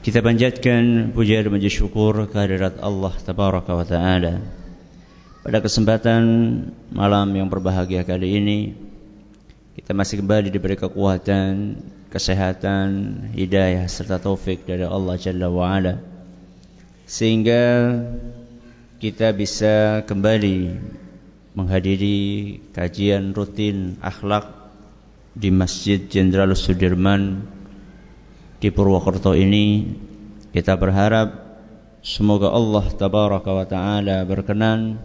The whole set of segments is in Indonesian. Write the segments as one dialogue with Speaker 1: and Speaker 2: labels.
Speaker 1: Kita panjatkan puja dan puji syukur kehadirat Allah Tabaraka wa Ta'ala. Pada kesempatan malam yang berbahagia kali ini Kita masih kembali diberi kekuatan, kesehatan, hidayah serta taufik dari Allah Jalla wa Ala. Sehingga kita bisa kembali menghadiri kajian rutin akhlak di Masjid Jenderal Sudirman di Purwokerto ini kita berharap semoga Allah tabaraka wa taala berkenan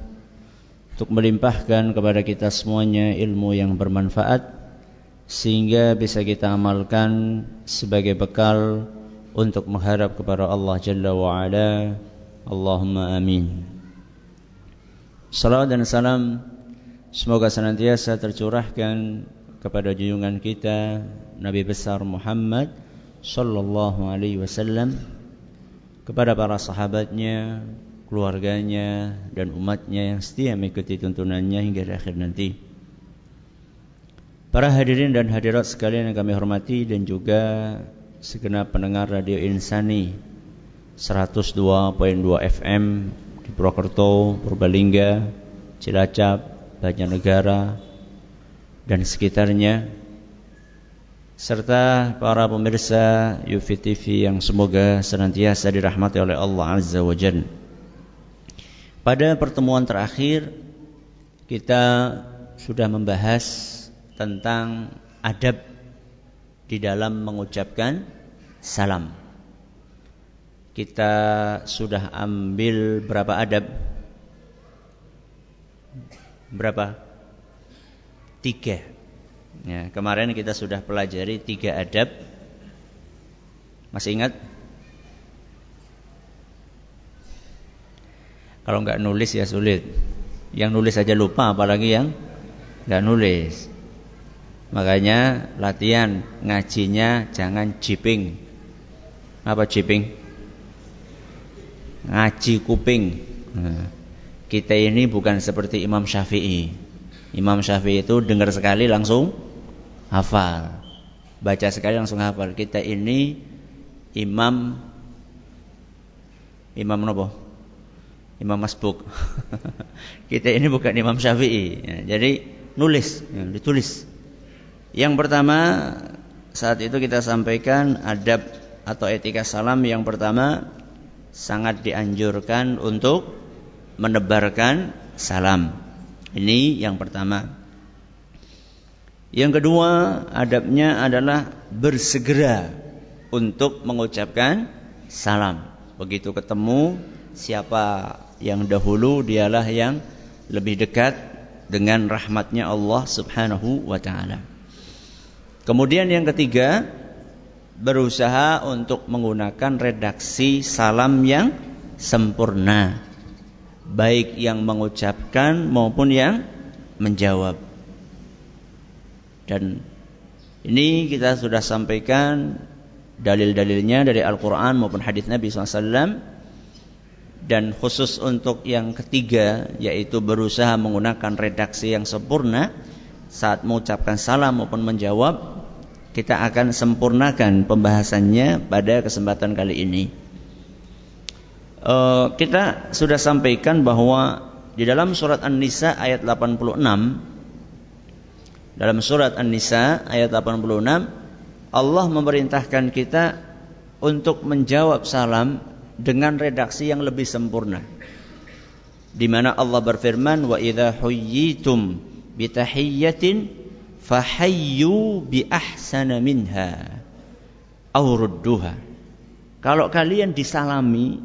Speaker 1: untuk melimpahkan kepada kita semuanya ilmu yang bermanfaat sehingga bisa kita amalkan sebagai bekal untuk mengharap kepada Allah Jalla wa Ala. Allahumma amin. Salawat dan salam semoga senantiasa tercurahkan kepada junjungan kita Nabi besar Muhammad sallallahu alaihi wasallam kepada para sahabatnya, keluarganya dan umatnya yang setia mengikuti tuntunannya hingga akhir nanti. Para hadirin dan hadirat sekalian yang kami hormati dan juga segenap pendengar Radio Insani 102.2 FM di Purwokerto, Purbalingga, Cilacap, Banjarnegara dan sekitarnya serta para pemirsa Yufi TV yang semoga senantiasa dirahmati oleh Allah Azza wa Jalla. Pada pertemuan terakhir kita sudah membahas tentang adab di dalam mengucapkan salam. Kita sudah ambil berapa adab? Berapa? Tiga Ya, kemarin kita sudah pelajari tiga adab. Masih ingat? Kalau nggak nulis ya sulit. Yang nulis saja lupa, apalagi yang nggak nulis. Makanya latihan ngajinya jangan jiping. Apa jiping? Ngaji kuping. Nah, kita ini bukan seperti Imam Syafi'i. Imam Syafi'i itu dengar sekali langsung hafal. Baca sekali langsung hafal. Kita ini imam imam nopo? Imam masbuk. kita ini bukan imam syafi'i. Ya, jadi nulis, ya, ditulis. Yang pertama saat itu kita sampaikan adab atau etika salam yang pertama sangat dianjurkan untuk menebarkan salam. Ini yang pertama. Yang kedua, adabnya adalah bersegera untuk mengucapkan salam. Begitu ketemu siapa yang dahulu dialah yang lebih dekat dengan rahmatnya Allah Subhanahu wa taala. Kemudian yang ketiga, berusaha untuk menggunakan redaksi salam yang sempurna. Baik yang mengucapkan maupun yang menjawab. Dan ini kita sudah sampaikan dalil-dalilnya dari Al-Quran maupun hadis Nabi SAW. Dan khusus untuk yang ketiga yaitu berusaha menggunakan redaksi yang sempurna saat mengucapkan salam maupun menjawab kita akan sempurnakan pembahasannya pada kesempatan kali ini. Uh, kita sudah sampaikan bahwa di dalam surat An-Nisa ayat 86 dalam surat An-Nisa ayat 86 Allah memerintahkan kita untuk menjawab salam dengan redaksi yang lebih sempurna. Di mana Allah berfirman wa idza huyyitum bi tahiyyatin fahayyu bi ahsana minha aw rudduha. Kalau kalian disalami,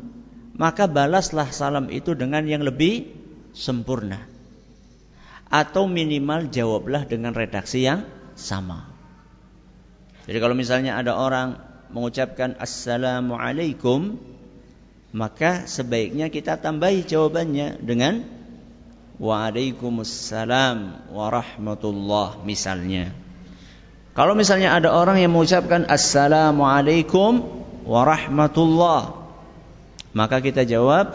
Speaker 1: maka balaslah salam itu dengan yang lebih sempurna atau minimal jawablah dengan redaksi yang sama. Jadi kalau misalnya ada orang mengucapkan assalamualaikum maka sebaiknya kita tambahi jawabannya dengan Waalaikumsalam warahmatullah misalnya. Kalau misalnya ada orang yang mengucapkan Assalamualaikum warahmatullah maka kita jawab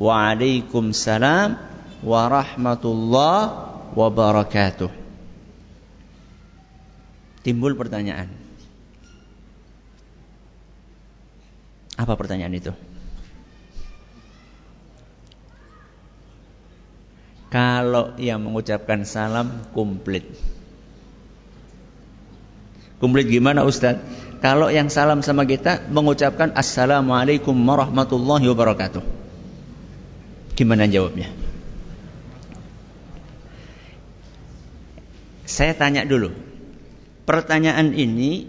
Speaker 1: Waalaikumsalam warahmatullah wabarakatuh. Timbul pertanyaan. Apa pertanyaan itu? Kalau yang mengucapkan salam komplit. Komplit gimana Ustaz? Kalau yang salam sama kita mengucapkan Assalamualaikum warahmatullahi wabarakatuh. Gimana jawabnya? Saya tanya dulu. Pertanyaan ini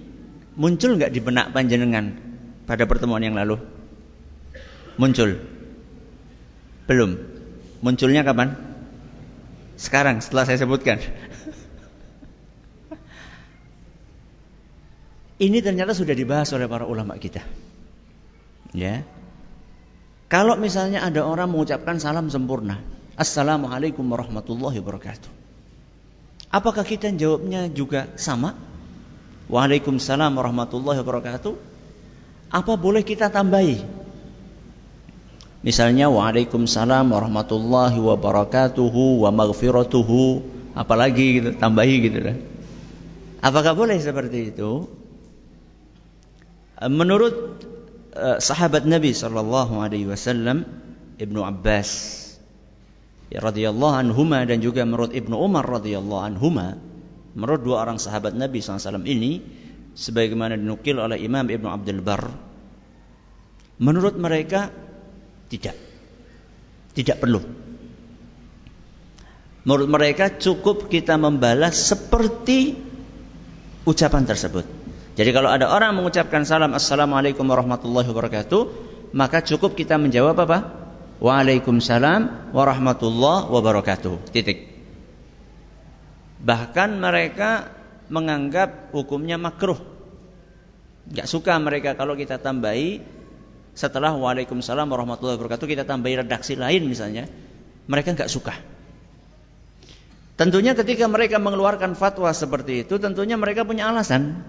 Speaker 1: muncul nggak di benak panjenengan pada pertemuan yang lalu? Muncul? Belum. Munculnya kapan? Sekarang setelah saya sebutkan. Ini ternyata sudah dibahas oleh para ulama kita. Ya. Kalau misalnya ada orang mengucapkan salam sempurna, Assalamualaikum warahmatullahi wabarakatuh. Apakah kita jawabnya juga sama? Waalaikumsalam warahmatullahi wabarakatuh. Apa boleh kita tambahi? Misalnya Waalaikumsalam warahmatullahi wabarakatuhu wa maghfiratuhu apalagi gitu tambahi gitu kan. Apakah boleh seperti itu? Menurut uh, sahabat Nabi sallallahu alaihi wasallam Ibnu Abbas ya, radhiyallahu anhuma dan juga menurut Ibnu Umar radhiyallahu anhuma menurut dua orang sahabat Nabi SAW ini sebagaimana dinukil oleh Imam Ibnu Abdul Bar menurut mereka tidak. Tidak perlu. Menurut mereka cukup kita membalas seperti ucapan tersebut. Jadi kalau ada orang mengucapkan salam Assalamualaikum warahmatullahi wabarakatuh, maka cukup kita menjawab apa? Waalaikumsalam warahmatullahi wabarakatuh. Titik. Bahkan mereka menganggap hukumnya makruh. Gak suka mereka kalau kita tambahi setelah Waalaikumsalam warahmatullahi wabarakatuh kita tambahi redaksi lain misalnya, mereka nggak suka. Tentunya ketika mereka mengeluarkan fatwa seperti itu, tentunya mereka punya alasan.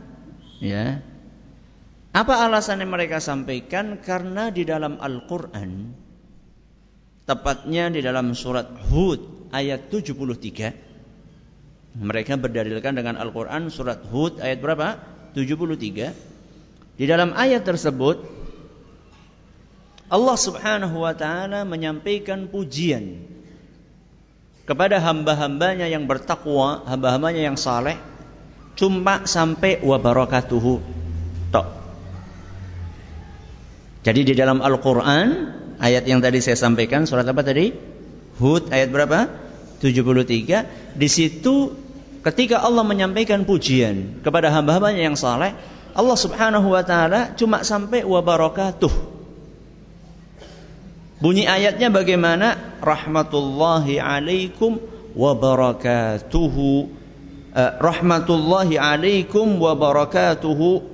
Speaker 1: Ya. Apa alasan yang mereka sampaikan? Karena di dalam Al-Quran, tepatnya di dalam surat Hud ayat 73, mereka berdalilkan dengan Al-Quran surat Hud ayat berapa? 73. Di dalam ayat tersebut Allah Subhanahu wa taala menyampaikan pujian kepada hamba-hambanya yang bertakwa, hamba-hambanya yang saleh cuma sampai wa barakatuhu tok. Jadi di dalam Al-Qur'an ayat yang tadi saya sampaikan surat apa tadi? Hud ayat berapa? 73. Di situ ketika Allah menyampaikan pujian kepada hamba-hambanya yang saleh, Allah Subhanahu wa taala cuma sampai wa barakatuh Bunyi ayatnya bagaimana? Rahmatullahi alaikum wa barakatuhu. Uh, rahmatullahi alaikum wa barakatuhu.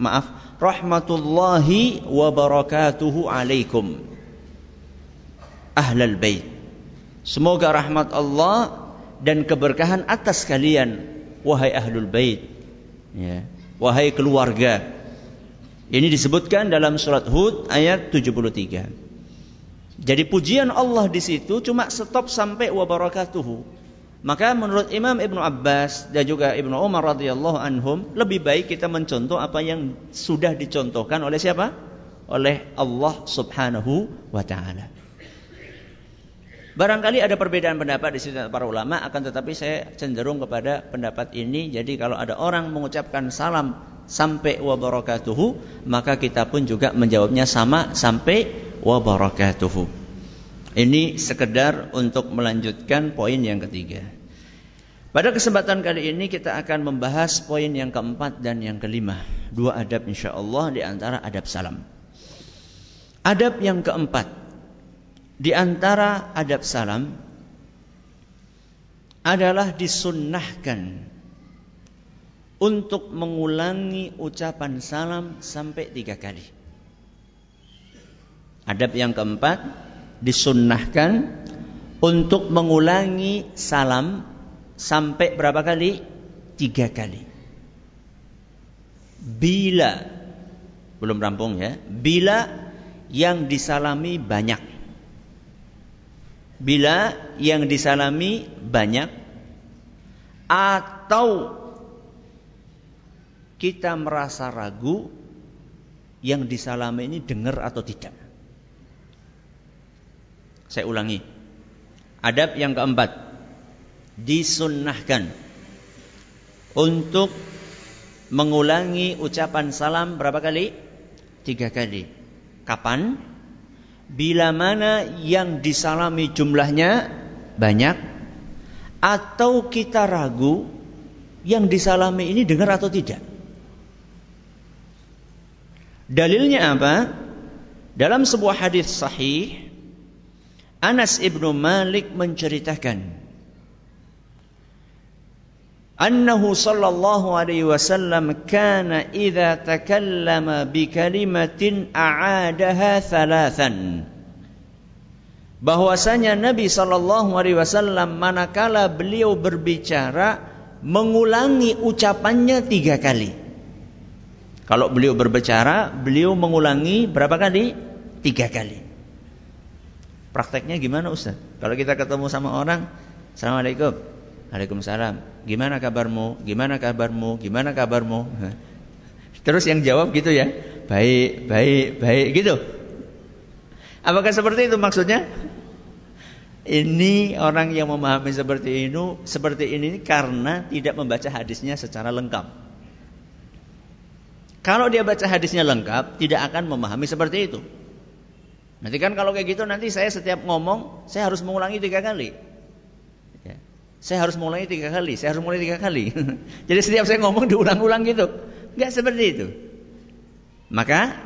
Speaker 1: Maaf, rahmatullahi wa barakatuhu alaikum. Ahlal bait. Semoga rahmat Allah dan keberkahan atas kalian wahai ahlul bait. Ya. Wahai keluarga. Ini disebutkan dalam surat Hud ayat 73. Jadi pujian Allah di situ cuma stop sampai wa barakatuhu. Maka menurut Imam Ibnu Abbas dan juga Ibnu Umar radhiyallahu anhum lebih baik kita mencontoh apa yang sudah dicontohkan oleh siapa? Oleh Allah Subhanahu wa taala. Barangkali ada perbedaan pendapat di sini para ulama akan tetapi saya cenderung kepada pendapat ini. Jadi kalau ada orang mengucapkan salam sampai wa barakatuhu, maka kita pun juga menjawabnya sama sampai wa barakatuhu. Ini sekedar untuk melanjutkan poin yang ketiga. Pada kesempatan kali ini kita akan membahas poin yang keempat dan yang kelima. Dua adab insya Allah di antara adab salam. Adab yang keempat di antara adab salam adalah disunnahkan untuk mengulangi ucapan salam sampai tiga kali. Adab yang keempat disunnahkan untuk mengulangi salam sampai berapa kali? Tiga kali. Bila belum rampung ya. Bila yang disalami banyak. Bila yang disalami banyak atau kita merasa ragu yang disalami ini dengar atau tidak. Saya ulangi. Adab yang keempat. Disunnahkan untuk mengulangi ucapan salam berapa kali? Tiga kali. Kapan? Bila mana yang disalami jumlahnya banyak atau kita ragu yang disalami ini dengar atau tidak. Dalilnya apa? Dalam sebuah hadis sahih Anas ibnu Malik menceritakan annahu sallallahu alaihi wasallam kana idza takallama bi kalimatin a'adaha thalathan bahwasanya Nabi sallallahu alaihi wasallam manakala beliau berbicara mengulangi ucapannya tiga kali kalau beliau berbicara beliau mengulangi berapa kali tiga kali Prakteknya gimana Ustaz? Kalau kita ketemu sama orang, Assalamualaikum. Waalaikumsalam. Gimana kabarmu? Gimana kabarmu? Gimana kabarmu? Terus yang jawab gitu ya. Baik, baik, baik gitu. Apakah seperti itu maksudnya? Ini orang yang memahami seperti ini, seperti ini karena tidak membaca hadisnya secara lengkap. Kalau dia baca hadisnya lengkap, tidak akan memahami seperti itu. Nanti kan kalau kayak gitu nanti saya setiap ngomong saya harus mengulangi tiga kali. Ya. Saya harus mengulangi tiga kali, saya harus mengulangi tiga kali. Jadi setiap saya ngomong diulang-ulang gitu. Enggak seperti itu. Maka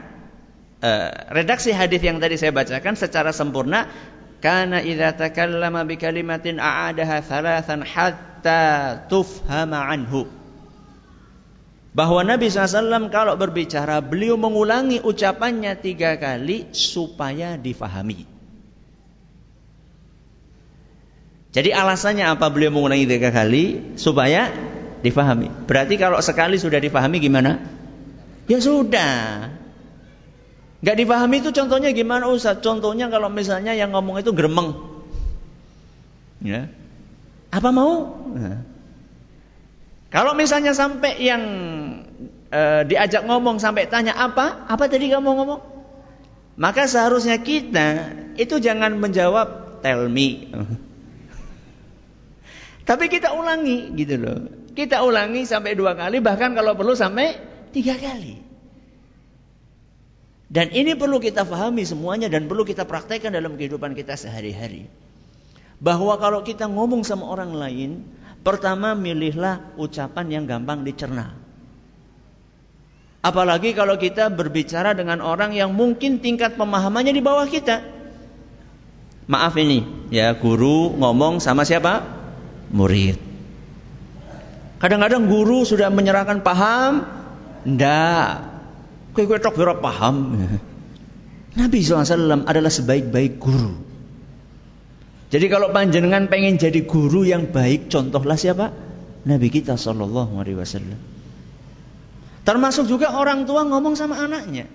Speaker 1: uh, redaksi hadis yang tadi saya bacakan secara sempurna karena idza takallama bi kalimatin a'adaha thalathan hatta tufhama anhu bahwa Nabi SAW kalau berbicara beliau mengulangi ucapannya tiga kali supaya difahami. Jadi alasannya apa beliau mengulangi tiga kali supaya difahami. Berarti kalau sekali sudah difahami gimana? Ya sudah. Gak difahami itu contohnya gimana Ustaz? Contohnya kalau misalnya yang ngomong itu gremeng. Ya. Apa mau? Nah. Kalau misalnya sampai yang e, diajak ngomong sampai tanya apa? Apa tadi kamu ngomong? Maka seharusnya kita itu jangan menjawab tell me. Tapi kita ulangi gitu loh. Kita ulangi sampai dua kali bahkan kalau perlu sampai tiga kali. Dan ini perlu kita pahami semuanya dan perlu kita praktekkan dalam kehidupan kita sehari-hari. Bahwa kalau kita ngomong sama orang lain, Pertama milihlah ucapan yang gampang dicerna. Apalagi kalau kita berbicara dengan orang yang mungkin tingkat pemahamannya di bawah kita. Maaf ini, ya guru ngomong sama siapa? Murid. Kadang-kadang guru sudah menyerahkan paham, ndak. Kue-kue tok paham. Nabi SAW adalah sebaik-baik guru. Jadi kalau panjenengan pengen jadi guru yang baik, contohlah siapa? Nabi kita Shallallahu Alaihi Wasallam. Termasuk juga orang tua ngomong sama anaknya.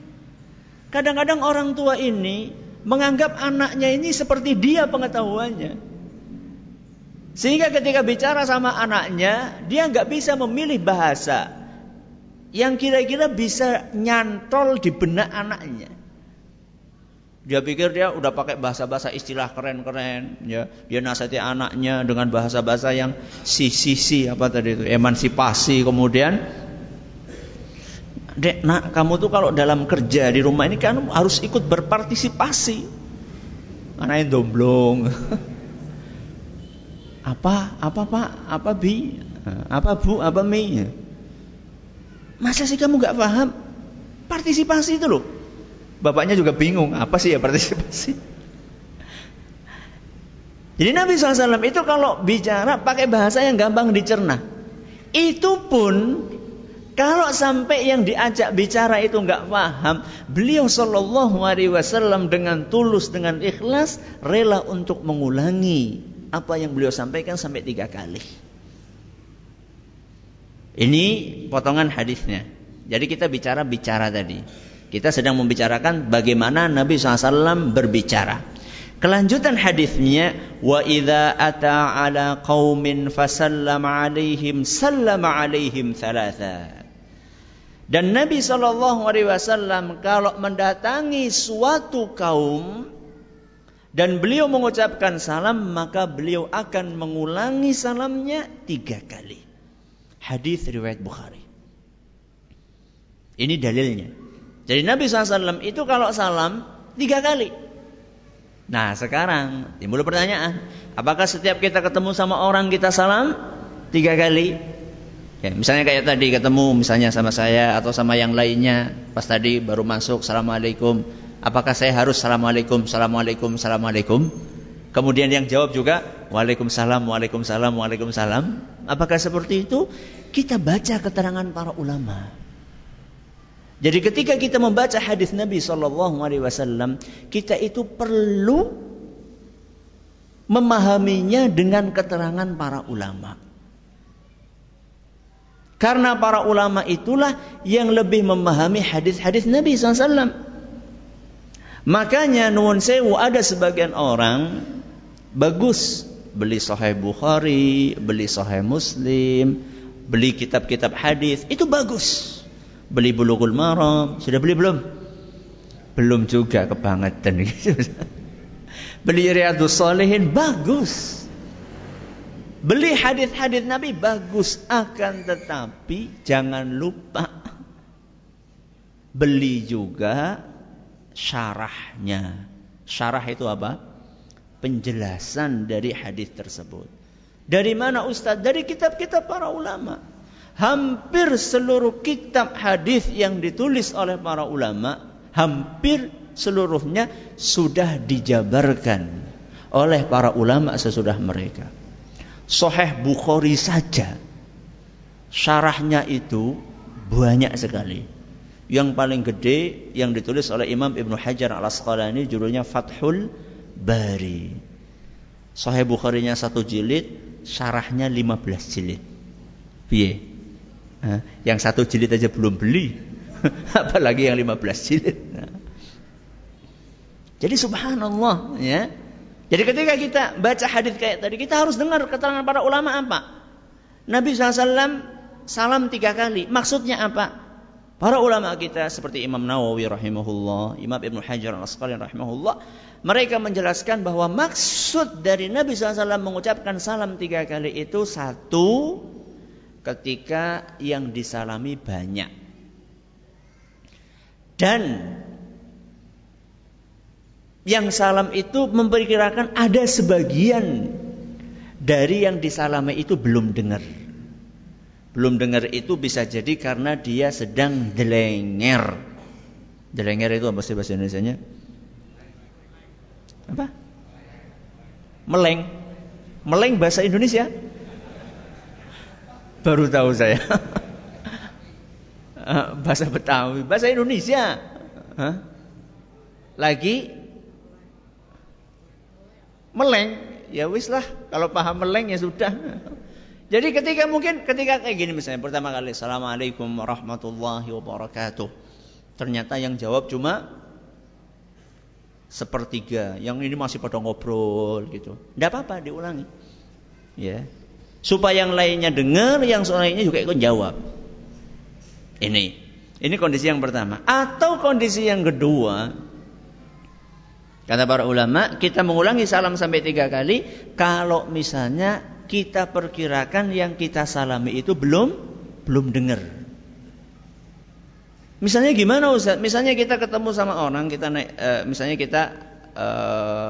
Speaker 1: Kadang-kadang orang tua ini menganggap anaknya ini seperti dia pengetahuannya. Sehingga ketika bicara sama anaknya, dia nggak bisa memilih bahasa yang kira-kira bisa nyantol di benak anaknya. Dia pikir dia udah pakai bahasa-bahasa istilah keren-keren, ya. Dia nasihati anaknya dengan bahasa-bahasa yang si-si-si apa tadi itu, emansipasi kemudian Dek, nak, kamu tuh kalau dalam kerja di rumah ini kan harus ikut berpartisipasi. Anaknya domblong. apa, apa pak, apa bi, apa bu, apa mi. Masa sih kamu gak paham? Partisipasi itu loh. Bapaknya juga bingung, apa sih ya partisipasi? Jadi Nabi SAW itu kalau bicara pakai bahasa yang gampang dicerna. Itu pun Kalau sampai yang diajak bicara itu nggak paham, beliau Shallallahu Alaihi Wasallam dengan tulus dengan ikhlas rela untuk mengulangi apa yang beliau sampaikan sampai tiga kali. Ini potongan hadisnya. Jadi kita bicara bicara tadi. Kita sedang membicarakan bagaimana Nabi SAW berbicara. Kelanjutan hadisnya wa idza ata ala qaumin fasallama alaihim sallama alaihim thalatha. Dan Nabi Wasallam kalau mendatangi suatu kaum dan beliau mengucapkan salam maka beliau akan mengulangi salamnya tiga kali. Hadis riwayat Bukhari. Ini dalilnya. Jadi Nabi SAW itu kalau salam tiga kali. Nah sekarang timbul pertanyaan, apakah setiap kita ketemu sama orang kita salam tiga kali? Ya, misalnya kayak tadi ketemu misalnya sama saya atau sama yang lainnya, pas tadi baru masuk, assalamualaikum. Apakah saya harus assalamualaikum, assalamualaikum, assalamualaikum? Kemudian yang jawab juga Waalaikumsalam, Waalaikumsalam, Waalaikumsalam. Apakah seperti itu? Kita baca keterangan para ulama. Jadi ketika kita membaca hadis Nabi Shallallahu Alaihi Wasallam, kita itu perlu memahaminya dengan keterangan para ulama. Karena para ulama itulah yang lebih memahami hadis-hadis Nabi SAW. Makanya nuwun sewu ada sebagian orang bagus beli Sahih Bukhari, beli Sahih Muslim, beli kitab-kitab hadis itu bagus. Beli bulughul maram, sudah beli belum? Belum juga kebangetan gitu. Beli Riyadhus Shalihin bagus. Beli hadis-hadis Nabi bagus, akan tetapi jangan lupa beli juga syarahnya. Syarah itu apa? Penjelasan dari hadis tersebut. Dari mana Ustaz? Dari kitab-kitab para ulama hampir seluruh kitab hadis yang ditulis oleh para ulama hampir seluruhnya sudah dijabarkan oleh para ulama sesudah mereka. Sahih Bukhari saja syarahnya itu banyak sekali. Yang paling gede yang ditulis oleh Imam Ibnu Hajar Al Asqalani judulnya Fathul Bari. Sahih Bukharinya satu jilid, syarahnya 15 jilid. Piye? Yang satu jilid aja belum beli. Apalagi yang 15 jilid. Jadi subhanallah ya. Jadi ketika kita baca hadis kayak tadi, kita harus dengar keterangan para ulama apa. Nabi SAW salam tiga kali. Maksudnya apa? Para ulama kita seperti Imam Nawawi rahimahullah, Imam Ibn Hajar al-Asqalani rahimahullah, mereka menjelaskan bahwa maksud dari Nabi SAW mengucapkan salam tiga kali itu satu, ketika yang disalami banyak. Dan yang salam itu memperkirakan ada sebagian dari yang disalami itu belum dengar. Belum dengar itu bisa jadi karena dia sedang delenger. Delenger itu apa sih bahasa Indonesia-nya? Apa? Meleng. Meleng bahasa Indonesia? Baru tahu saya. Eh, bahasa Betawi, bahasa Indonesia. Lagi meleng, ya wis lah. Kalau paham meleng ya sudah. Jadi ketika mungkin ketika kayak gini misalnya pertama kali Assalamualaikum warahmatullahi wabarakatuh. Ternyata yang jawab cuma sepertiga. Yang ini masih pada ngobrol gitu. Tidak apa-apa diulangi. Ya supaya yang lainnya dengar, yang lainnya juga ikut jawab. Ini, ini kondisi yang pertama. Atau kondisi yang kedua, kata para ulama, kita mengulangi salam sampai tiga kali. Kalau misalnya kita perkirakan yang kita salami itu belum belum dengar. Misalnya gimana Ustaz? Misalnya kita ketemu sama orang, kita naik, e, misalnya kita e,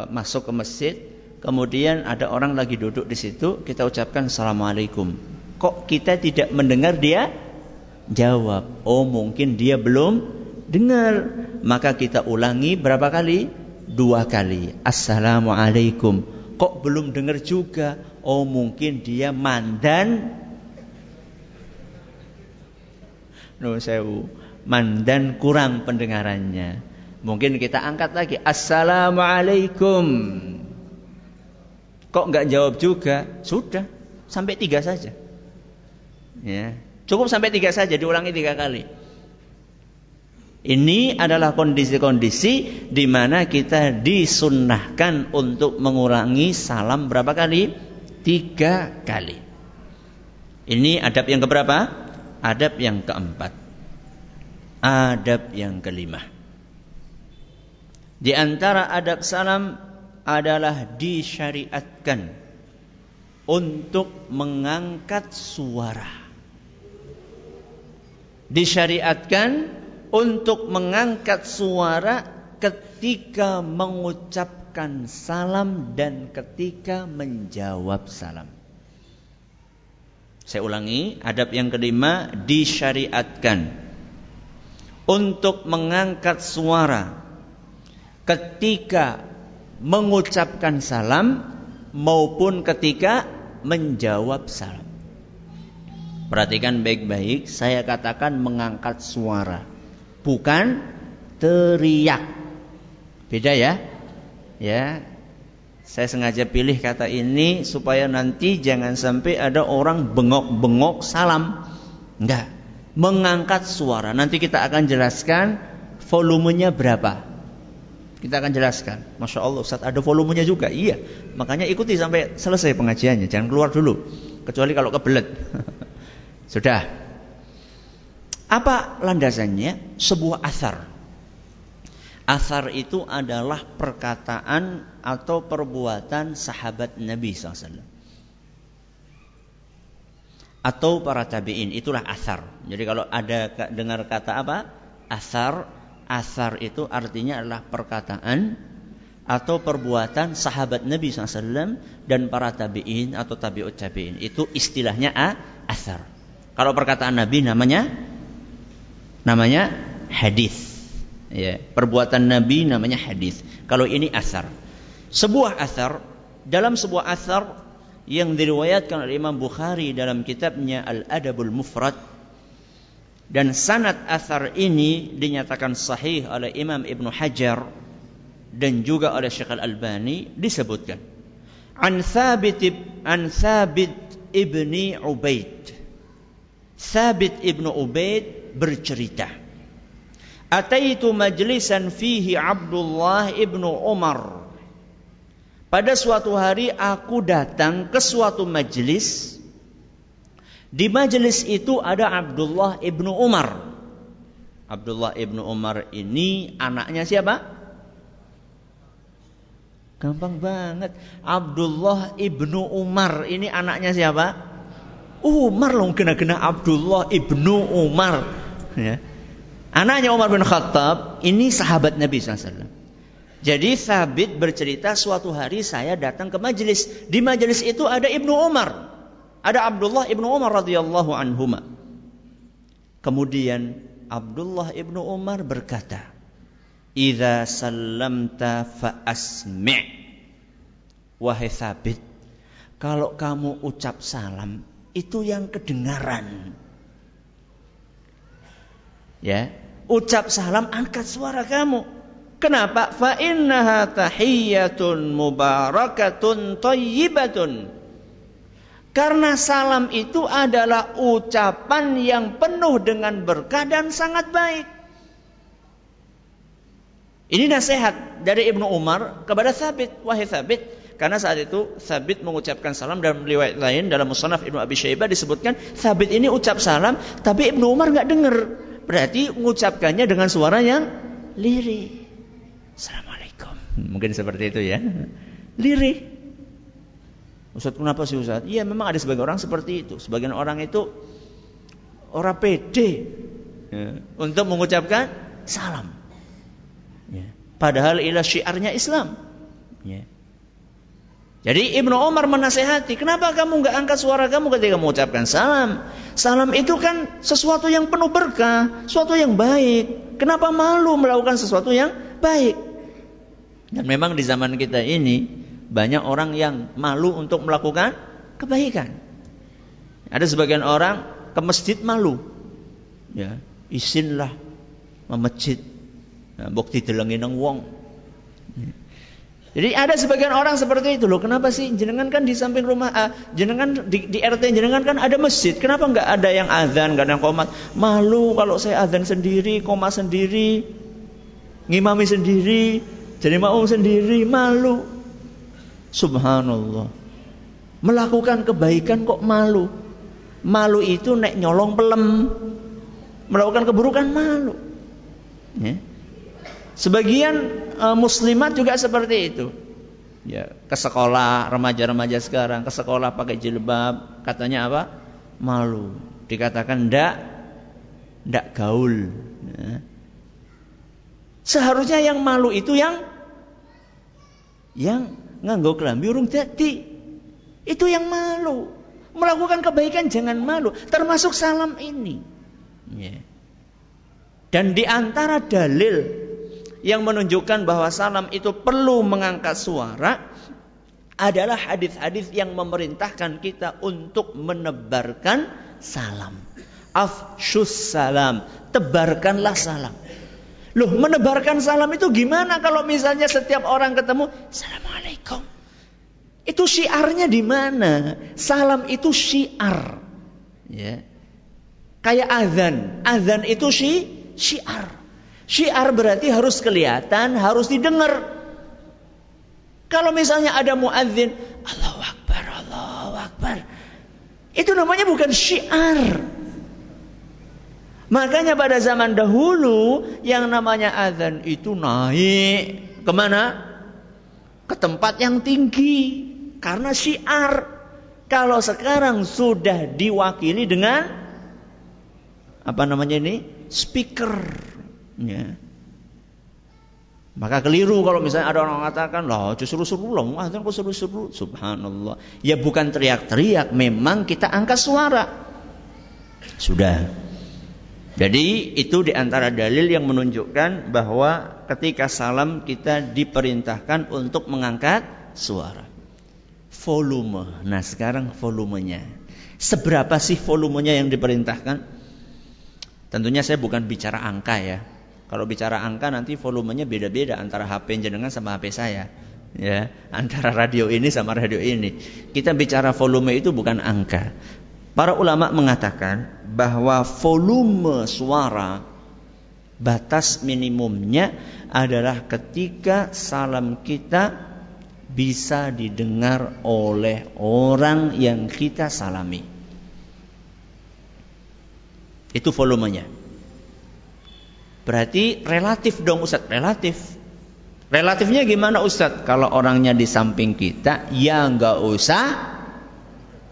Speaker 1: masuk ke masjid, kemudian ada orang lagi duduk di situ, kita ucapkan assalamualaikum. Kok kita tidak mendengar dia jawab? Oh mungkin dia belum dengar. Maka kita ulangi berapa kali? Dua kali. Assalamualaikum. Kok belum dengar juga? Oh mungkin dia mandan No sewu. Mandan kurang pendengarannya. Mungkin kita angkat lagi. Assalamualaikum. Kok nggak jawab juga? Sudah. Sampai tiga saja. Ya. Cukup sampai tiga saja. Diulangi tiga kali. Ini adalah kondisi-kondisi di mana kita disunnahkan untuk mengurangi salam berapa kali? Tiga kali. Ini adab yang keberapa? Adab yang keempat. Adab yang kelima. Di antara adab salam adalah disyariatkan untuk mengangkat suara. Disyariatkan untuk mengangkat suara ketika mengucapkan salam dan ketika menjawab salam. Saya ulangi, adab yang kelima disyariatkan untuk mengangkat suara ketika mengucapkan salam maupun ketika menjawab salam. Perhatikan baik-baik, saya katakan mengangkat suara bukan teriak. Beda ya? Ya. Saya sengaja pilih kata ini supaya nanti jangan sampai ada orang bengok-bengok salam. Enggak. Mengangkat suara. Nanti kita akan jelaskan volumenya berapa. Kita akan jelaskan. Masya Allah Ustaz ada volumenya juga. Iya. Makanya ikuti sampai selesai pengajiannya. Jangan keluar dulu. Kecuali kalau kebelet. Sudah. Apa landasannya? Sebuah asar. Asar itu adalah perkataan atau perbuatan sahabat Nabi SAW. Atau para tabi'in, itulah asar. Jadi kalau ada dengar kata apa? Asar, asar itu artinya adalah perkataan atau perbuatan sahabat Nabi SAW dan para tabi'in atau tabi'ut tabi'in. Itu istilahnya a, asar. Kalau perkataan Nabi namanya namanya hadis. Ya, perbuatan Nabi namanya hadis. Kalau ini asar. Sebuah asar dalam sebuah asar yang diriwayatkan oleh Imam Bukhari dalam kitabnya Al-Adabul Mufrad dan sanad asar ini dinyatakan sahih oleh Imam Ibn Hajar dan juga oleh Syekh Al-Albani disebutkan an Thabit an Thabit ibni Ubaid Thabit ibnu Ubaid bercerita. Ataitu majlisan fihi Abdullah ibnu Umar. Pada suatu hari aku datang ke suatu majlis. Di majlis itu ada Abdullah ibnu Umar. Abdullah ibnu Umar ini anaknya siapa? Gampang banget. Abdullah ibnu Umar ini anaknya siapa? Umar loh kena-kena Abdullah ibnu Umar. Ya. Anaknya Umar bin Khattab ini sahabat Nabi SAW. Jadi Thabit bercerita suatu hari saya datang ke majelis. Di majelis itu ada Ibnu Umar. Ada Abdullah Ibnu Umar radhiyallahu anhuma. Kemudian Abdullah Ibnu Umar berkata, "Idza sallamta fa asmi'." Wahai Thabit, kalau kamu ucap salam, itu yang kedengaran. Ya, ucap salam angkat suara kamu. Kenapa? Fa innaha tahiyyatun mubarakatun thayyibatun. Karena salam itu adalah ucapan yang penuh dengan berkah dan sangat baik. Ini nasihat dari Ibnu Umar kepada Thabit. Wahai Thabit, karena saat itu Thabit mengucapkan salam dalam riwayat lain dalam Musnaf Ibnu Abi Syaibah disebutkan Thabit ini ucap salam tapi Ibnu Umar nggak dengar. Berarti mengucapkannya dengan suara yang lirih. Assalamualaikum. Mungkin seperti itu ya. Lirih. Ustaz kenapa sih Ustaz? Iya memang ada sebagian orang seperti itu. Sebagian orang itu orang pede ya, untuk mengucapkan salam. Ya. Padahal ilah syiarnya Islam. Ya. Jadi Ibnu Umar menasehati, kenapa kamu nggak angkat suara kamu ketika mengucapkan salam? Salam itu kan sesuatu yang penuh berkah, sesuatu yang baik. Kenapa malu melakukan sesuatu yang baik? Dan memang di zaman kita ini banyak orang yang malu untuk melakukan kebaikan. Ada sebagian orang ke masjid malu. Ya, isinlah memecit. Nah, bukti delengin nang wong. Jadi ada sebagian orang seperti itu loh. Kenapa sih jenengan kan di samping rumah uh, jenengan di, di RT jenengan kan ada masjid. Kenapa nggak ada yang azan, nggak ada yang komat? Malu kalau saya azan sendiri, komat sendiri, ngimami sendiri, jadi mau sendiri, malu. Subhanallah. Melakukan kebaikan kok malu. Malu itu nek nyolong pelem. Melakukan keburukan malu. Ya. Sebagian uh, muslimat juga seperti itu. Ya, ke sekolah remaja-remaja sekarang ke sekolah pakai jilbab, katanya apa? Malu. Dikatakan ndak ndak gaul. Ya. Seharusnya yang malu itu yang yang nganggo kelambi urung dadi. Itu yang malu. Melakukan kebaikan jangan malu, termasuk salam ini. Ya. Dan di antara dalil yang menunjukkan bahwa salam itu perlu mengangkat suara adalah hadis-hadis yang memerintahkan kita untuk menebarkan salam. Afshus salam, tebarkanlah salam. Loh, menebarkan salam itu gimana kalau misalnya setiap orang ketemu, Assalamualaikum. Itu syiarnya di mana? Salam itu syiar. Ya. Kayak azan. Azan itu syi, syiar. Syiar berarti harus kelihatan, harus didengar. Kalau misalnya ada muadzin, Allahu Akbar, Allahu Akbar. Itu namanya bukan syiar. Makanya pada zaman dahulu yang namanya azan itu naik ke mana? Ke tempat yang tinggi karena syiar. Kalau sekarang sudah diwakili dengan apa namanya ini? Speaker. Ya. Maka keliru kalau misalnya ada orang mengatakan, loh justru seru loh, azan kok seru-seru. Subhanallah. Ya bukan teriak-teriak, memang kita angkat suara. Sudah. Jadi itu di antara dalil yang menunjukkan bahwa ketika salam kita diperintahkan untuk mengangkat suara. Volume. Nah sekarang volumenya. Seberapa sih volumenya yang diperintahkan? Tentunya saya bukan bicara angka ya. Kalau bicara angka nanti volumenya beda-beda antara HP jenengan sama HP saya. Ya, antara radio ini sama radio ini. Kita bicara volume itu bukan angka. Para ulama mengatakan bahwa volume suara batas minimumnya adalah ketika salam kita bisa didengar oleh orang yang kita salami. Itu volumenya. Berarti relatif dong Ustaz, relatif. Relatifnya gimana Ustaz? Kalau orangnya di samping kita, ya nggak usah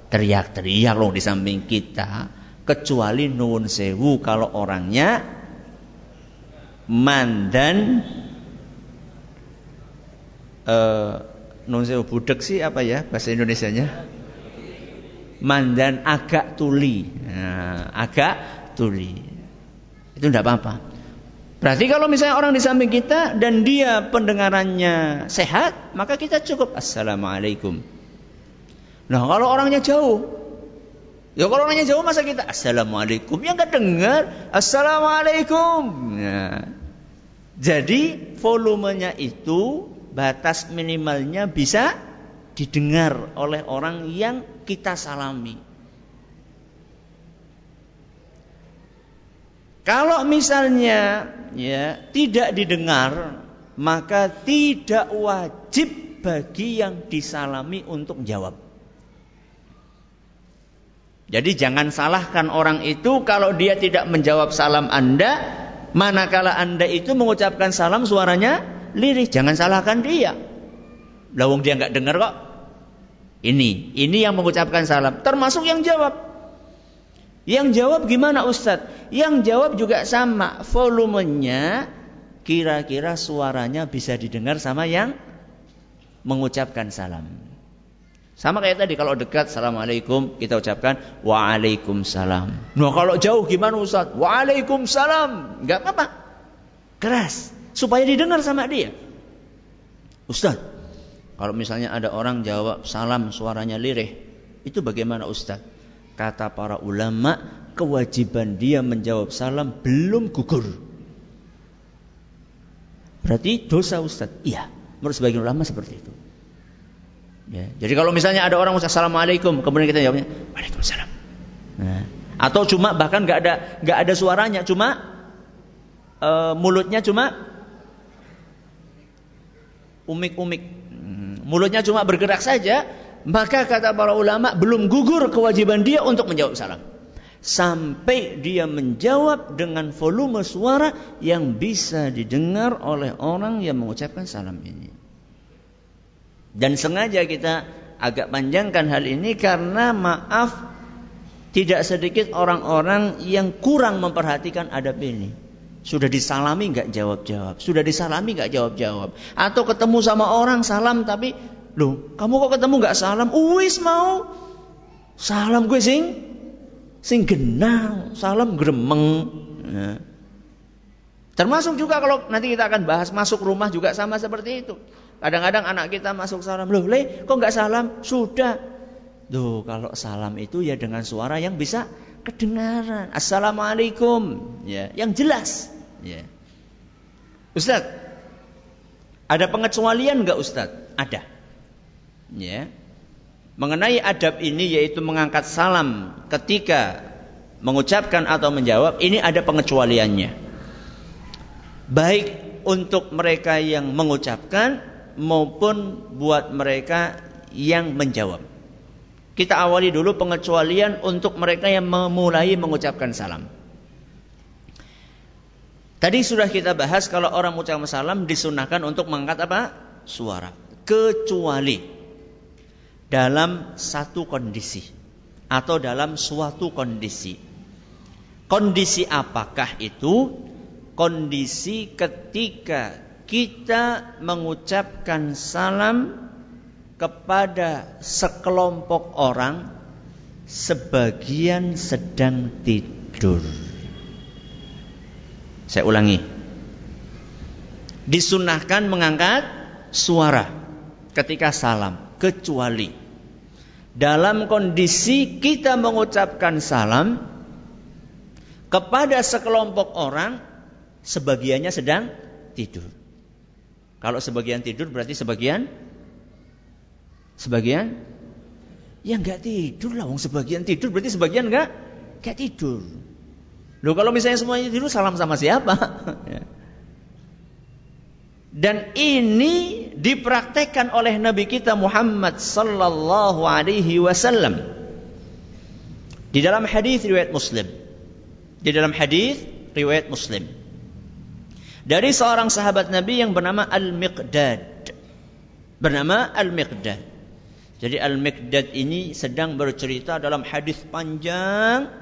Speaker 1: teriak-teriak loh di samping kita. Kecuali nuwun sewu kalau orangnya mandan uh, sewu budek sih apa ya bahasa Indonesianya? Mandan agak tuli. Nah, agak tuli. Itu tidak apa-apa. Berarti kalau misalnya orang di samping kita dan dia pendengarannya sehat, maka kita cukup Assalamualaikum. Nah kalau orangnya jauh, ya kalau orangnya jauh masa kita Assalamualaikum, ya nggak dengar Assalamualaikum. Nah, jadi volumenya itu batas minimalnya bisa didengar oleh orang yang kita salami. Kalau misalnya ya tidak didengar, maka tidak wajib bagi yang disalami untuk jawab. Jadi jangan salahkan orang itu kalau dia tidak menjawab salam Anda, manakala Anda itu mengucapkan salam suaranya lirih, jangan salahkan dia. Lawung dia nggak dengar kok. Ini, ini yang mengucapkan salam, termasuk yang jawab. Yang jawab gimana Ustadz? Yang jawab juga sama, volumenya kira-kira suaranya bisa didengar sama yang mengucapkan salam. Sama kayak tadi kalau dekat Assalamualaikum kita ucapkan Waalaikumsalam. Nah kalau jauh gimana Ustaz? Waalaikumsalam. Enggak apa-apa. Keras. Supaya didengar sama dia. Ustaz, kalau misalnya ada orang jawab salam suaranya lirih. Itu bagaimana Ustaz? Kata para ulama, kewajiban dia menjawab salam belum gugur. Berarti dosa Ustaz. Iya, menurut sebagian ulama seperti itu. Ya, jadi kalau misalnya ada orang ucap assalamualaikum, kemudian kita jawabnya waalaikumsalam. Nah, atau cuma bahkan nggak ada nggak ada suaranya, cuma uh, mulutnya cuma umik-umik, hmm, mulutnya cuma bergerak saja, maka kata para ulama belum gugur kewajiban dia untuk menjawab salam. Sampai dia menjawab dengan volume suara yang bisa didengar oleh orang yang mengucapkan salam ini. Dan sengaja kita agak panjangkan hal ini karena maaf tidak sedikit orang-orang yang kurang memperhatikan adab ini. Sudah disalami nggak jawab-jawab, sudah disalami nggak jawab-jawab, atau ketemu sama orang salam tapi, loh, kamu kok ketemu nggak salam? Uwis mau salam gue sing sing genah, salam gremeng. Ya. Termasuk juga kalau nanti kita akan bahas masuk rumah juga sama seperti itu. Kadang-kadang anak kita masuk salam, loh le, kok nggak salam? Sudah. Tuh, kalau salam itu ya dengan suara yang bisa kedengaran. Assalamualaikum, ya, yang jelas. Ya. Ustaz, ada pengecualian nggak Ustaz? Ada. Ya. Mengenai adab ini yaitu mengangkat salam ketika mengucapkan atau menjawab, ini ada pengecualiannya. Baik untuk mereka yang mengucapkan maupun buat mereka yang menjawab. Kita awali dulu pengecualian untuk mereka yang memulai mengucapkan salam. Tadi sudah kita bahas kalau orang mengucapkan salam disunahkan untuk mengangkat apa? Suara. Kecuali dalam satu kondisi atau dalam suatu kondisi. Kondisi apakah itu? Kondisi ketika kita mengucapkan salam kepada sekelompok orang sebagian sedang tidur. Saya ulangi. Disunahkan mengangkat suara ketika salam kecuali dalam kondisi kita mengucapkan salam kepada sekelompok orang sebagiannya sedang tidur. Kalau sebagian tidur berarti sebagian sebagian ya nggak tidur lah. Wong sebagian tidur berarti sebagian nggak nggak tidur. Loh kalau misalnya semuanya tidur salam sama siapa? Ya. Dan ini dipraktekkan oleh Nabi kita Muhammad sallallahu alaihi wasallam. Di dalam hadis riwayat Muslim. Di dalam hadis riwayat Muslim dari seorang sahabat Nabi yang bernama Al-Miqdad. Bernama Al-Miqdad. Jadi Al-Miqdad ini sedang bercerita dalam hadis panjang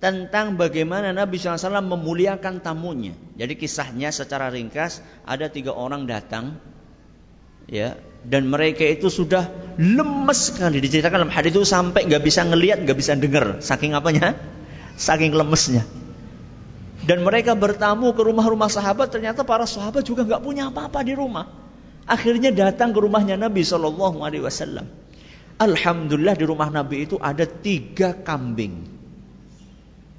Speaker 1: tentang bagaimana Nabi SAW memuliakan tamunya. Jadi kisahnya secara ringkas ada tiga orang datang, ya, dan mereka itu sudah lemes sekali. Diceritakan dalam hadis itu sampai nggak bisa ngelihat, nggak bisa dengar, saking apanya, saking lemesnya. Dan mereka bertamu ke rumah-rumah sahabat, ternyata para sahabat juga nggak punya apa-apa di rumah. Akhirnya datang ke rumahnya Nabi Shallallahu Alaihi Wasallam. Alhamdulillah di rumah Nabi itu ada tiga kambing.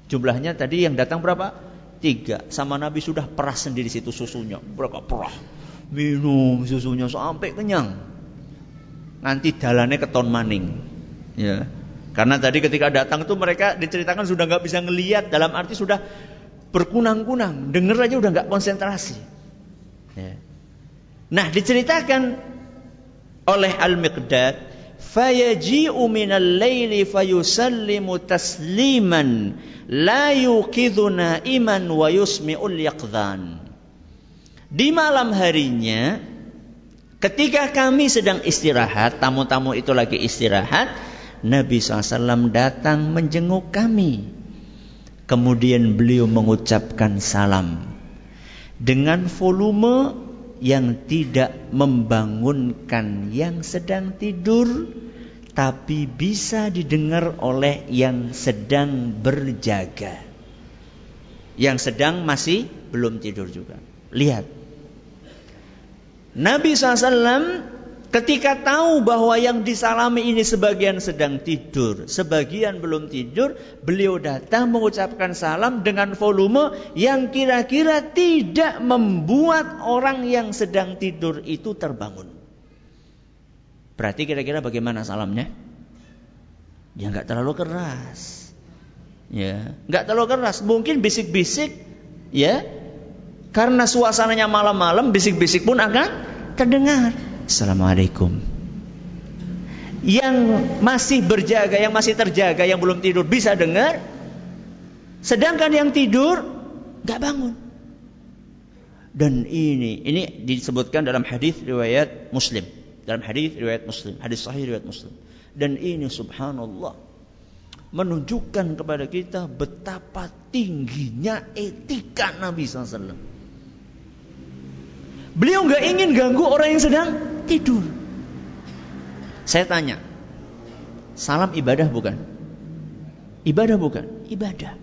Speaker 1: Jumlahnya tadi yang datang berapa? Tiga. Sama Nabi sudah perah sendiri situ susunya. Berapa perah? Minum susunya sampai kenyang. Nanti dalannya keton maning. Ya. Karena tadi ketika datang itu mereka diceritakan sudah nggak bisa ngelihat dalam arti sudah berkunang-kunang, denger aja udah nggak konsentrasi. Ya. Nah, diceritakan oleh Al-Miqdad, fayaji'u minal laili fayusallimu tasliman la yuqidhu na'iman wa yusmi'ul yaqdhan. Di malam harinya ketika kami sedang istirahat, tamu-tamu itu lagi istirahat, Nabi SAW datang menjenguk kami. Kemudian beliau mengucapkan salam dengan volume yang tidak membangunkan yang sedang tidur tapi bisa didengar oleh yang sedang berjaga. Yang sedang masih belum tidur juga. Lihat. Nabi SAW Ketika tahu bahwa yang disalami ini sebagian sedang tidur, sebagian belum tidur, beliau datang mengucapkan salam dengan volume yang kira-kira tidak membuat orang yang sedang tidur itu terbangun. Berarti kira-kira bagaimana salamnya? Ya nggak terlalu keras. Ya, nggak terlalu keras. Mungkin bisik-bisik, ya. Karena suasananya malam-malam, bisik-bisik pun akan terdengar. Assalamualaikum. Yang masih berjaga, yang masih terjaga, yang belum tidur bisa dengar. Sedangkan yang tidur nggak bangun. Dan ini ini disebutkan dalam hadis riwayat Muslim. Dalam hadis riwayat Muslim, hadis sahih riwayat Muslim. Dan ini subhanallah menunjukkan kepada kita betapa tingginya etika Nabi SAW. Beliau nggak ingin ganggu orang yang sedang tidur. Saya tanya, salam ibadah bukan? Ibadah bukan? Ibadah.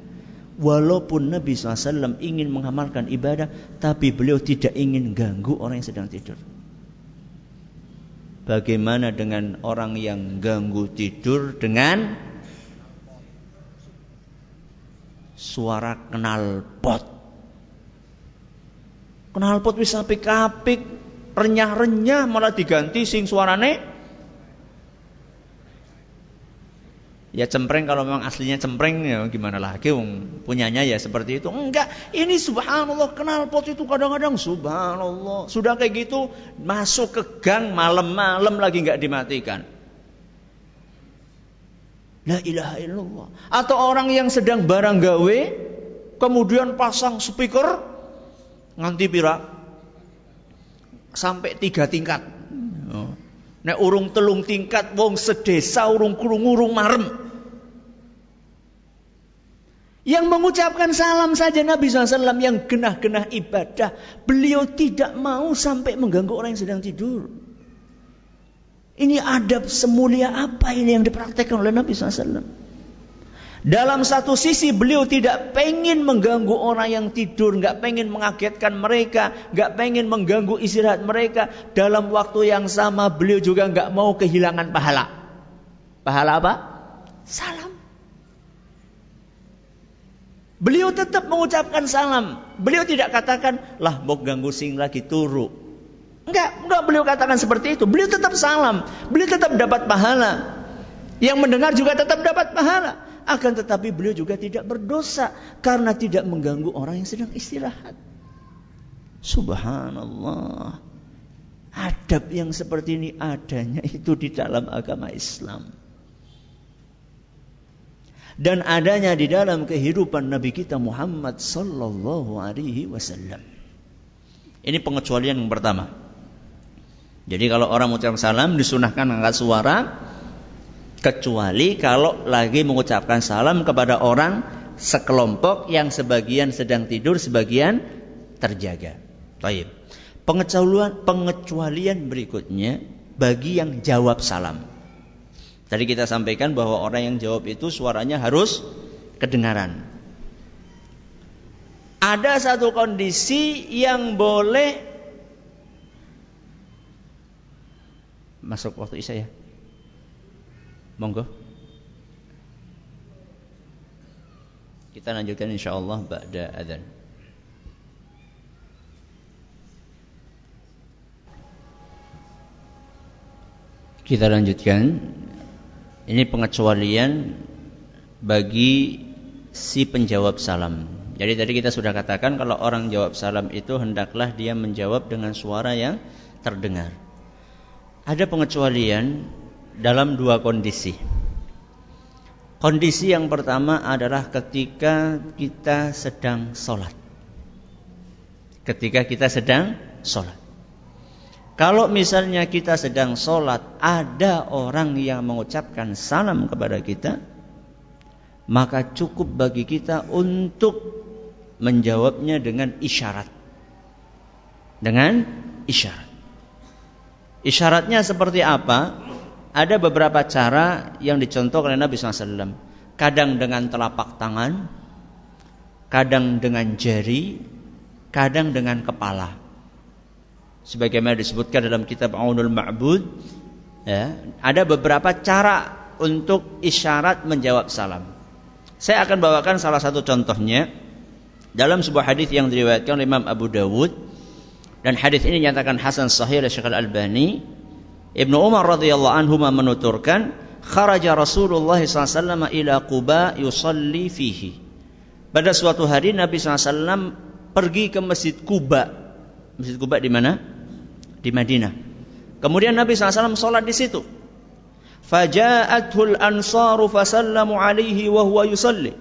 Speaker 1: Walaupun Nabi SAW ingin mengamalkan ibadah, tapi beliau tidak ingin ganggu orang yang sedang tidur. Bagaimana dengan orang yang ganggu tidur dengan suara kenal pot? Kenal pot bisa apik-apik, renyah-renyah malah diganti sing suarane Ya cempreng kalau memang aslinya cempreng ya gimana lagi wong punyanya ya seperti itu. Enggak, ini subhanallah kenal pot itu kadang-kadang subhanallah. Sudah kayak gitu masuk ke gang malam-malam lagi enggak dimatikan. La ilaha illallah. Atau orang yang sedang barang gawe kemudian pasang speaker nganti pira? sampai tiga tingkat. Oh. Nek urung telung tingkat wong sedesa urung kurung urung marem. Yang mengucapkan salam saja Nabi SAW yang genah-genah ibadah. Beliau tidak mau sampai mengganggu orang yang sedang tidur. Ini adab semulia apa ini yang dipraktekkan oleh Nabi SAW. Dalam satu sisi beliau tidak pengen mengganggu orang yang tidur, nggak pengen mengagetkan mereka, nggak pengen mengganggu istirahat mereka. Dalam waktu yang sama beliau juga nggak mau kehilangan pahala. Pahala apa? Salam. Beliau tetap mengucapkan salam. Beliau tidak katakan, lah mau ganggu sing lagi turu. Enggak, enggak beliau katakan seperti itu. Beliau tetap salam. Beliau tetap dapat pahala. Yang mendengar juga tetap dapat pahala. Akan tetapi beliau juga tidak berdosa karena tidak mengganggu orang yang sedang istirahat. Subhanallah. Adab yang seperti ini adanya itu di dalam agama Islam. Dan adanya di dalam kehidupan Nabi kita Muhammad sallallahu alaihi wasallam. Ini pengecualian yang pertama. Jadi kalau orang mengucapkan salam disunahkan angkat suara kecuali kalau lagi mengucapkan salam kepada orang sekelompok yang sebagian sedang tidur, sebagian terjaga. Baik. Pengecualian, pengecualian berikutnya bagi yang jawab salam. Tadi kita sampaikan bahwa orang yang jawab itu suaranya harus kedengaran. Ada satu kondisi yang boleh masuk waktu isya ya. Monggo. Kita lanjutkan insyaallah ba'da adzan. Kita lanjutkan. Ini pengecualian bagi si penjawab salam. Jadi tadi kita sudah katakan kalau orang jawab salam itu hendaklah dia menjawab dengan suara yang terdengar. Ada pengecualian dalam dua kondisi. Kondisi yang pertama adalah ketika kita sedang sholat. Ketika kita sedang sholat. Kalau misalnya kita sedang sholat, ada orang yang mengucapkan salam kepada kita, maka cukup bagi kita untuk menjawabnya dengan isyarat. Dengan isyarat. Isyaratnya seperti apa? Ada beberapa cara yang dicontohkan oleh Nabi SAW. Kadang dengan telapak tangan, kadang dengan jari, kadang dengan kepala. sebagaimana disebutkan dalam kitab Aunul Ma'bud ya, ada beberapa cara untuk isyarat menjawab salam. Saya akan bawakan salah satu contohnya dalam sebuah hadis yang diriwayatkan oleh Imam Abu Dawud dan hadis ini dinyatakan hasan sahih oleh Syekh Al-Albani. Ibnu Umar radhiyallahu anhu menuturkan, "Kharaja Rasulullah SAW ila Quba yusalli fihi." Pada suatu hari Nabi SAW pergi ke Masjid Kuba. Masjid Kuba di mana? Di Madinah. Kemudian Nabi SAW sholat di situ. Faja'athul ansaru fasallamu alaihi wa huwa yusalli.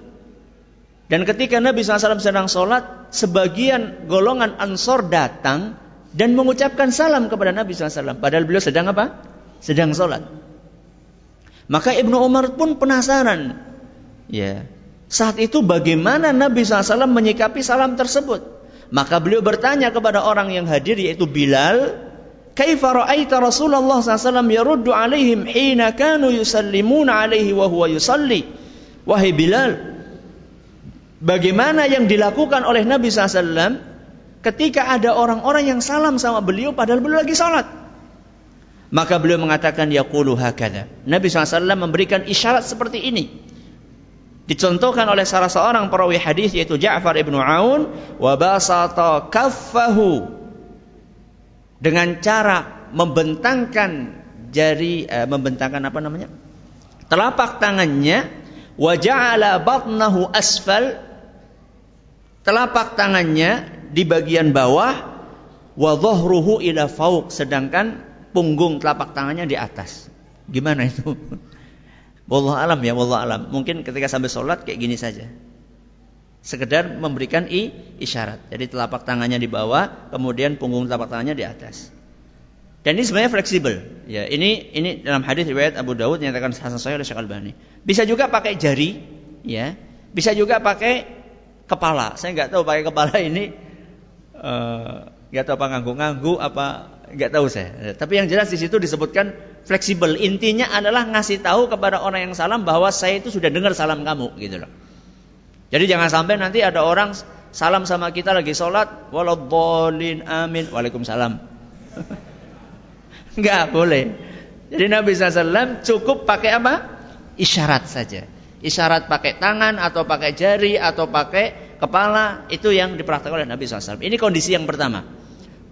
Speaker 1: Dan ketika Nabi SAW sedang sholat, sebagian golongan ansor datang dan mengucapkan salam kepada Nabi SAW. Padahal beliau sedang apa? Sedang sholat. Maka Ibnu Umar pun penasaran. Ya, saat itu bagaimana Nabi SAW menyikapi salam tersebut? Maka beliau bertanya kepada orang yang hadir yaitu Bilal, Kaifa ra'aita Rasulullah SAW yaruddu alaihim hina kanu yusallimuna alaihi wa yusalli? Wahai Bilal, bagaimana yang dilakukan oleh Nabi SAW ketika ada orang-orang yang salam sama beliau padahal beliau lagi salat? Maka beliau mengatakan yaqulu hakada. Nabi SAW memberikan isyarat seperti ini. Dicontohkan oleh salah seorang perawi hadis yaitu Ja'far ibnu Aun wa basata kaffahu dengan cara membentangkan jari eh, membentangkan apa namanya? telapak tangannya wa ja'ala batnahu asfal telapak tangannya di bagian bawah wa dhahruhu ila fauq sedangkan punggung telapak tangannya di atas. Gimana itu? Wallah alam ya, wallah alam. Mungkin ketika sampai sholat kayak gini saja sekedar memberikan i, isyarat. Jadi telapak tangannya di bawah, kemudian punggung telapak tangannya di atas. Dan ini sebenarnya fleksibel. Ya, ini ini dalam hadis riwayat Abu Dawud nyatakan hasan sahih oleh Syekh Albani. Bisa juga pakai jari, ya. Bisa juga pakai kepala. Saya nggak tahu pakai kepala ini uh, nggak tahu apa nganggu-nganggu apa nggak tahu saya. Tapi yang jelas di situ disebutkan fleksibel. Intinya adalah ngasih tahu kepada orang yang salam bahwa saya itu sudah dengar salam kamu, gitu loh. Jadi jangan sampai nanti ada orang salam sama kita lagi sholat, waladhalin amin, waalaikumsalam. Enggak boleh. Jadi Nabi SAW cukup pakai apa? Isyarat saja. Isyarat pakai tangan atau pakai jari atau pakai kepala itu yang dipraktikkan oleh Nabi SAW. Ini kondisi yang pertama.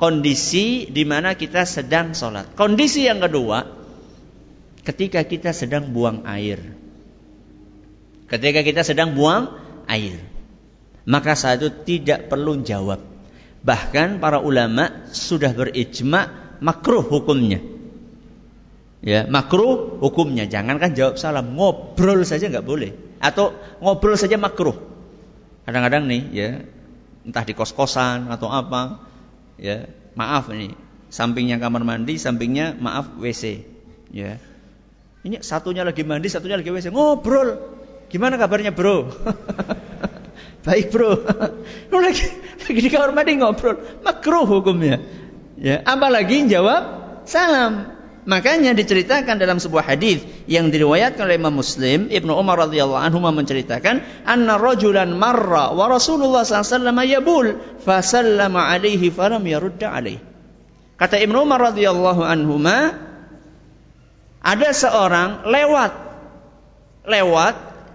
Speaker 1: Kondisi di mana kita sedang sholat. Kondisi yang kedua, ketika kita sedang buang air. Ketika kita sedang buang air. Maka saat itu tidak perlu jawab. Bahkan para ulama sudah berijma makruh hukumnya. Ya, makruh hukumnya. Jangankan jawab salam, ngobrol saja nggak boleh. Atau ngobrol saja makruh. Kadang-kadang nih, ya, entah di kos-kosan atau apa, ya, maaf ini, sampingnya kamar mandi, sampingnya maaf WC, ya. Ini satunya lagi mandi, satunya lagi WC, ngobrol. Gimana kabarnya bro? Baik bro. Lu lagi, lagi di kamar mandi ngobrol. Makruh hukumnya. Ya, apalagi jawab salam. Makanya diceritakan dalam sebuah hadis yang diriwayatkan oleh Imam Muslim, Ibnu Umar radhiyallahu anhu menceritakan, "Anna rajulan marra wa Rasulullah alaihi yabul, fa sallama alaihi falam yarudda alaihi." Kata Ibnu Umar radhiyallahu anhu, ada seorang lewat lewat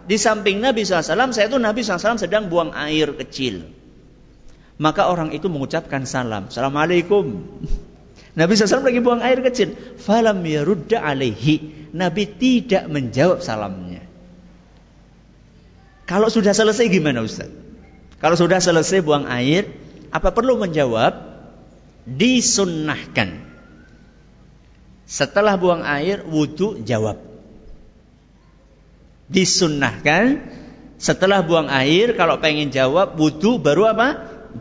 Speaker 1: di samping Nabi SAW, saya itu Nabi SAW sedang buang air kecil. Maka orang itu mengucapkan salam. Assalamualaikum. Nabi SAW lagi buang air kecil. Falam yarudda alaihi. Nabi tidak menjawab salamnya. Kalau sudah selesai gimana Ustaz? Kalau sudah selesai buang air, apa perlu menjawab? Disunnahkan. Setelah buang air, wudhu jawab disunnahkan setelah buang air kalau pengen jawab wudhu baru apa?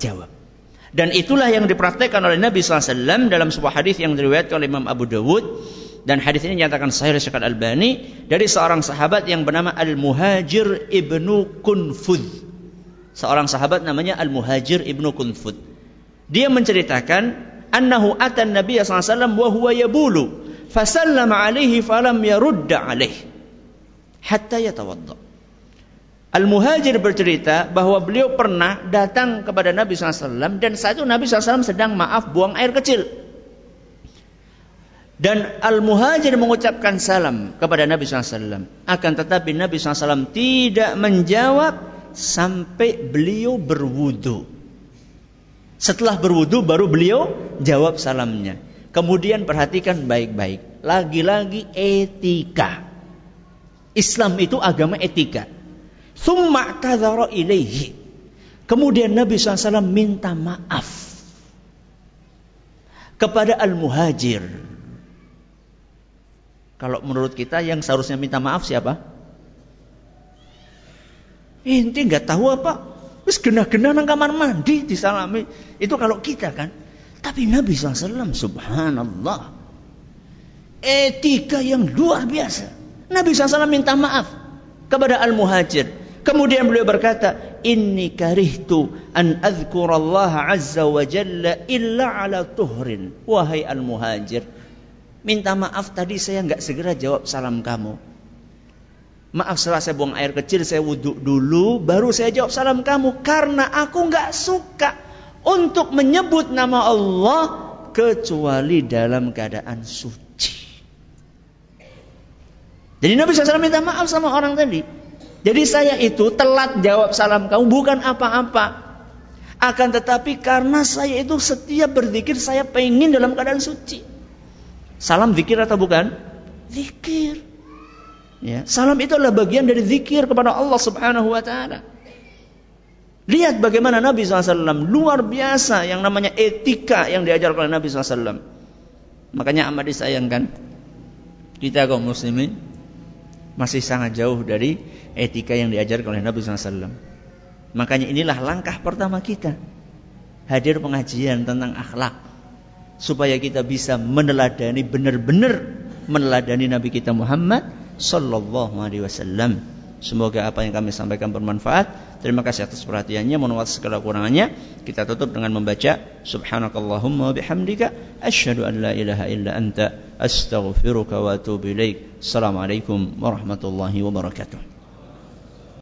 Speaker 1: Jawab. Dan itulah yang dipraktekkan oleh Nabi SAW dalam sebuah hadis yang diriwayatkan oleh Imam Abu Dawud dan hadis ini dinyatakan sahih oleh Al-Albani dari seorang sahabat yang bernama Al-Muhajir ibnu Kunfud. Seorang sahabat namanya Al-Muhajir ibnu Kunfud. Dia menceritakan annahu atan Nabi SAW wa huwa yabulu fasallama alaihi falam yarudda alaihi hatta yatawadda. Al-Muhajir bercerita bahwa beliau pernah datang kepada Nabi SAW dan saat itu Nabi SAW sedang maaf buang air kecil. Dan Al-Muhajir mengucapkan salam kepada Nabi SAW. Akan tetapi Nabi SAW tidak menjawab sampai beliau berwudu. Setelah berwudu baru beliau jawab salamnya. Kemudian perhatikan baik-baik. Lagi-lagi etika. Islam itu agama etika. Thumma kadhara ilaihi. Kemudian Nabi SAW minta maaf kepada Al-Muhajir kalau menurut kita yang seharusnya minta maaf siapa? Inti nggak tahu apa. Wis genah-genah nang kamar mandi disalami. Itu kalau kita kan. Tapi Nabi SAW subhanallah. Etika yang luar biasa. Nabi SAW minta maaf kepada al-muhajir. Kemudian beliau berkata, Inni karihtu an azkurallaha azza wa jalla illa ala tuhrin. Wahai al-muhajir, Minta maaf tadi saya nggak segera jawab salam kamu. Maaf setelah saya buang air kecil, saya wudhu dulu, baru saya jawab salam kamu. Karena aku nggak suka untuk menyebut nama Allah kecuali dalam keadaan suci. Jadi Nabi SAW minta maaf sama orang tadi. Jadi saya itu telat jawab salam kamu bukan apa-apa. Akan tetapi karena saya itu setiap berzikir saya pengen dalam keadaan suci. Salam zikir atau bukan? Zikir. Ya, salam itu adalah bagian dari zikir kepada Allah Subhanahu wa taala. Lihat bagaimana Nabi SAW luar biasa yang namanya etika yang diajarkan oleh Nabi SAW. Makanya amat disayangkan kita kaum muslimin masih sangat jauh dari etika yang diajarkan oleh Nabi SAW. Makanya inilah langkah pertama kita hadir pengajian tentang akhlak supaya kita bisa meneladani benar-benar meneladani Nabi kita Muhammad sallallahu alaihi wasallam. Semoga apa yang kami sampaikan bermanfaat. Terima kasih atas perhatiannya. Mohon maaf segala kurangannya. Kita tutup dengan membaca Subhanakallahumma bihamdika asyhadu an la ilaha illa anta astaghfiruka wa atubu ilaik. Assalamualaikum warahmatullahi wabarakatuh.